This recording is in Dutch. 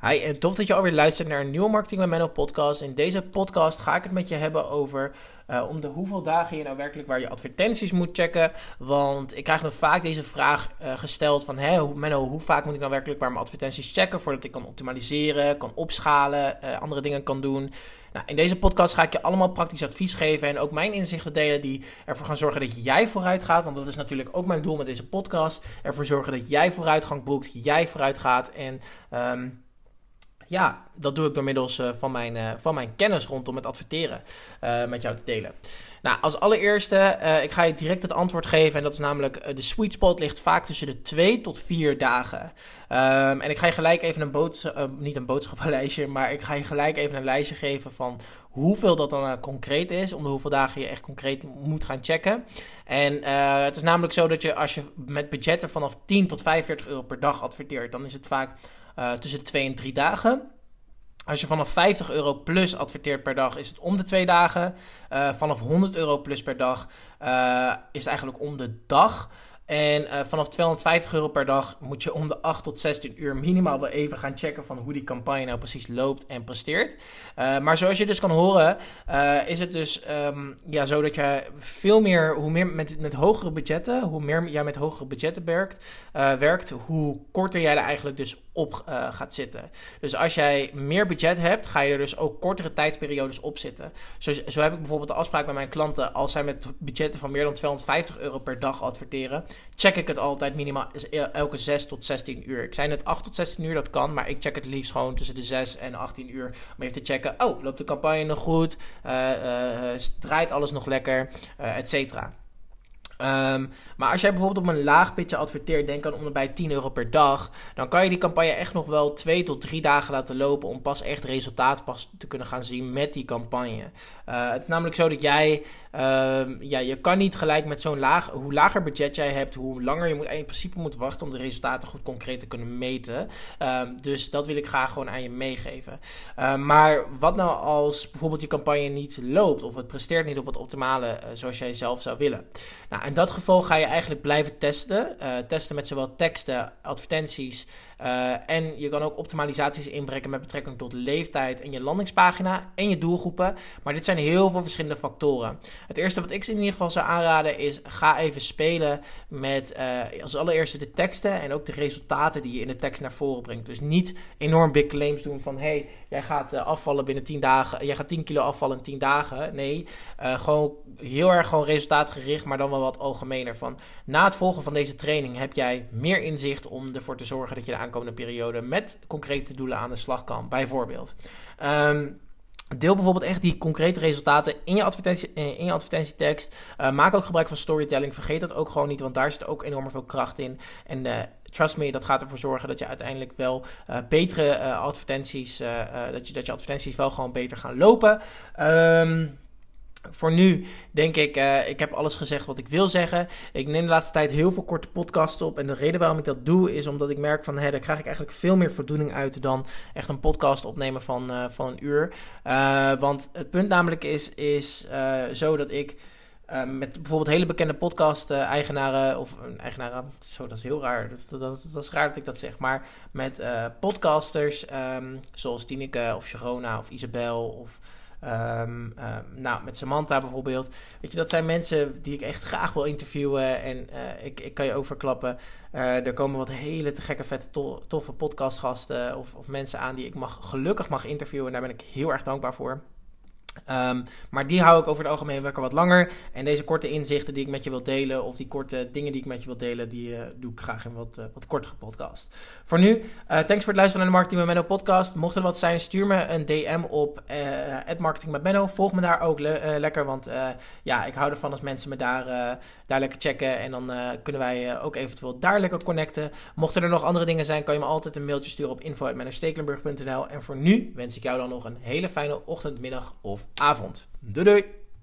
Hi en tof dat je alweer luistert naar een nieuwe Marketing met Menno podcast. In deze podcast ga ik het met je hebben over uh, om de hoeveel dagen je nou werkelijk waar je advertenties moet checken. Want ik krijg nog vaak deze vraag uh, gesteld van, hé Menno, hoe vaak moet ik nou werkelijk waar mijn advertenties checken voordat ik kan optimaliseren, kan opschalen, andere dingen kan doen. Nou, in deze podcast ga ik je allemaal praktisch advies geven en ook mijn inzichten delen die ervoor gaan zorgen dat jij vooruit gaat. Want dat is natuurlijk ook mijn doel met deze podcast. Ervoor zorgen dat jij vooruitgang boekt, jij vooruit gaat en... Um, ja, dat doe ik door middels uh, van, mijn, uh, van mijn kennis rondom het adverteren uh, met jou te delen. Nou, als allereerste, ik ga je direct het antwoord geven. En dat is namelijk, de sweet spot ligt vaak tussen de 2 tot 4 dagen. Um, en ik ga je gelijk even een boodschap, niet een boodschappenlijstje, maar ik ga je gelijk even een lijstje geven van hoeveel dat dan concreet is. Om hoeveel dagen je echt concreet moet gaan checken. En het is namelijk zo dat je als je met budgetten vanaf 10 tot 45 euro per dag adverteert, dan is het vaak uh, tussen de 2 en 3 dagen. Als je vanaf 50 euro plus adverteert per dag, is het om de twee dagen. Uh, vanaf 100 euro plus per dag uh, is het eigenlijk om de dag. En uh, vanaf 250 euro per dag moet je om de 8 tot 16 uur minimaal wel even gaan checken van hoe die campagne nou precies loopt en presteert. Uh, maar zoals je dus kan horen, uh, is het dus um, ja, zo dat je veel meer, hoe meer met, met hogere budgetten, hoe meer jij met hogere budgetten werkt, werkt hoe korter jij er eigenlijk dus op gaat zitten. Dus als jij meer budget hebt, ga je er dus ook kortere tijdsperiodes op zitten. Zo, zo heb ik bijvoorbeeld de afspraak met mijn klanten, als zij met budgetten van meer dan 250 euro per dag adverteren check ik het altijd minimaal elke 6 tot 16 uur. Ik zei net 8 tot 16 uur, dat kan, maar ik check het liefst gewoon tussen de 6 en 18 uur. Om even te checken, oh, loopt de campagne nog goed? Uh, uh, draait alles nog lekker? Uh, et cetera. Um, maar als jij bijvoorbeeld op een laag pitje adverteert, denk aan om bij 10 euro per dag, dan kan je die campagne echt nog wel 2 tot 3 dagen laten lopen om pas echt resultaat pas te kunnen gaan zien met die campagne. Uh, het is namelijk zo dat jij, uh, ja, je kan niet gelijk met zo'n laag, hoe lager budget jij hebt, hoe langer je moet, in principe moet wachten om de resultaten goed concreet te kunnen meten. Uh, dus dat wil ik graag gewoon aan je meegeven. Ehm, maar wat nou als bijvoorbeeld je campagne niet loopt of het presteert niet op het optimale eh, zoals jij zelf zou willen? Nou, in dat geval ga je eigenlijk blijven testen. Uh, testen met zowel teksten, advertenties uh, en je kan ook optimalisaties inbrengen met betrekking tot leeftijd en je landingspagina en je doelgroepen. Maar dit zijn heel veel verschillende factoren. Het eerste wat ik in ieder geval zou aanraden is: ga even spelen met uh, als allereerste de teksten en ook de resultaten die je in de tekst naar voren brengt. Dus niet enorm big claims doen van: hey, jij gaat afvallen binnen 10 dagen, jij gaat 10 kilo afvallen in 10 dagen. Nee, gewoon heel erg gewoon resultaatgericht, maar dan wel wat algemener. Van na het volgen van deze training heb jij meer inzicht om ervoor te zorgen dat je de aankomende periode met concrete doelen aan de slag kan. Bijvoorbeeld. Um, Deel bijvoorbeeld echt die concrete resultaten in je, advertentie, in je advertentietekst. Uh, maak ook gebruik van storytelling. Vergeet dat ook gewoon niet, want daar zit ook enorm veel kracht in. En uh, trust me, dat gaat ervoor zorgen dat je uiteindelijk wel betere advertenties, dat, je, dat je advertenties wel gewoon beter gaan lopen. Um, voor nu denk ik, uh, ik heb alles gezegd wat ik wil zeggen. Ik neem de laatste tijd heel veel korte podcasts op. En de reden waarom ik dat doe, is omdat ik merk van, hé, daar krijg ik eigenlijk veel meer voldoening uit dan echt een podcast opnemen van, uh, van een uur. Uh, want het punt namelijk is, is zo dat ik met bijvoorbeeld hele bekende podcast-eigenaren, of eigenaren, zo, dat is heel raar. Dat, is raar dat ik dat zeg. Maar met podcasters, um, zoals Tineke of Sharona of Isabel of... Um, um, nou, met Samantha bijvoorbeeld. Weet je, dat zijn mensen die ik echt graag wil interviewen. En uh, ik, ik kan je ook verklappen. Uh, er komen wat hele te gekke, vette, to toffe podcastgasten. Of, of mensen aan die ik mag, gelukkig mag interviewen. En daar ben ik heel erg dankbaar voor. Um, maar die hou ik over het algemeen lekker wat langer. En deze korte inzichten die ik met je wil delen, of die korte dingen die ik met je wil delen, die uh, doe ik graag in wat, uh, wat kortere podcast. Voor nu, uh, thanks voor het luisteren naar de Marketing met Menno podcast. Mocht er wat zijn, stuur me een DM op Marketing met Menno. Volg me daar ook le lekker, want ja, ik hou ervan als mensen me daar, daar lekker checken. En dan kunnen wij ook eventueel daar lekker connecten. Mochten er nog andere dingen zijn, kan je me altijd een mailtje sturen op info.mennostekelenburg.nl. En voor nu wens ik jou dan nog een hele fijne ochtend, middag of avond. Doei doei!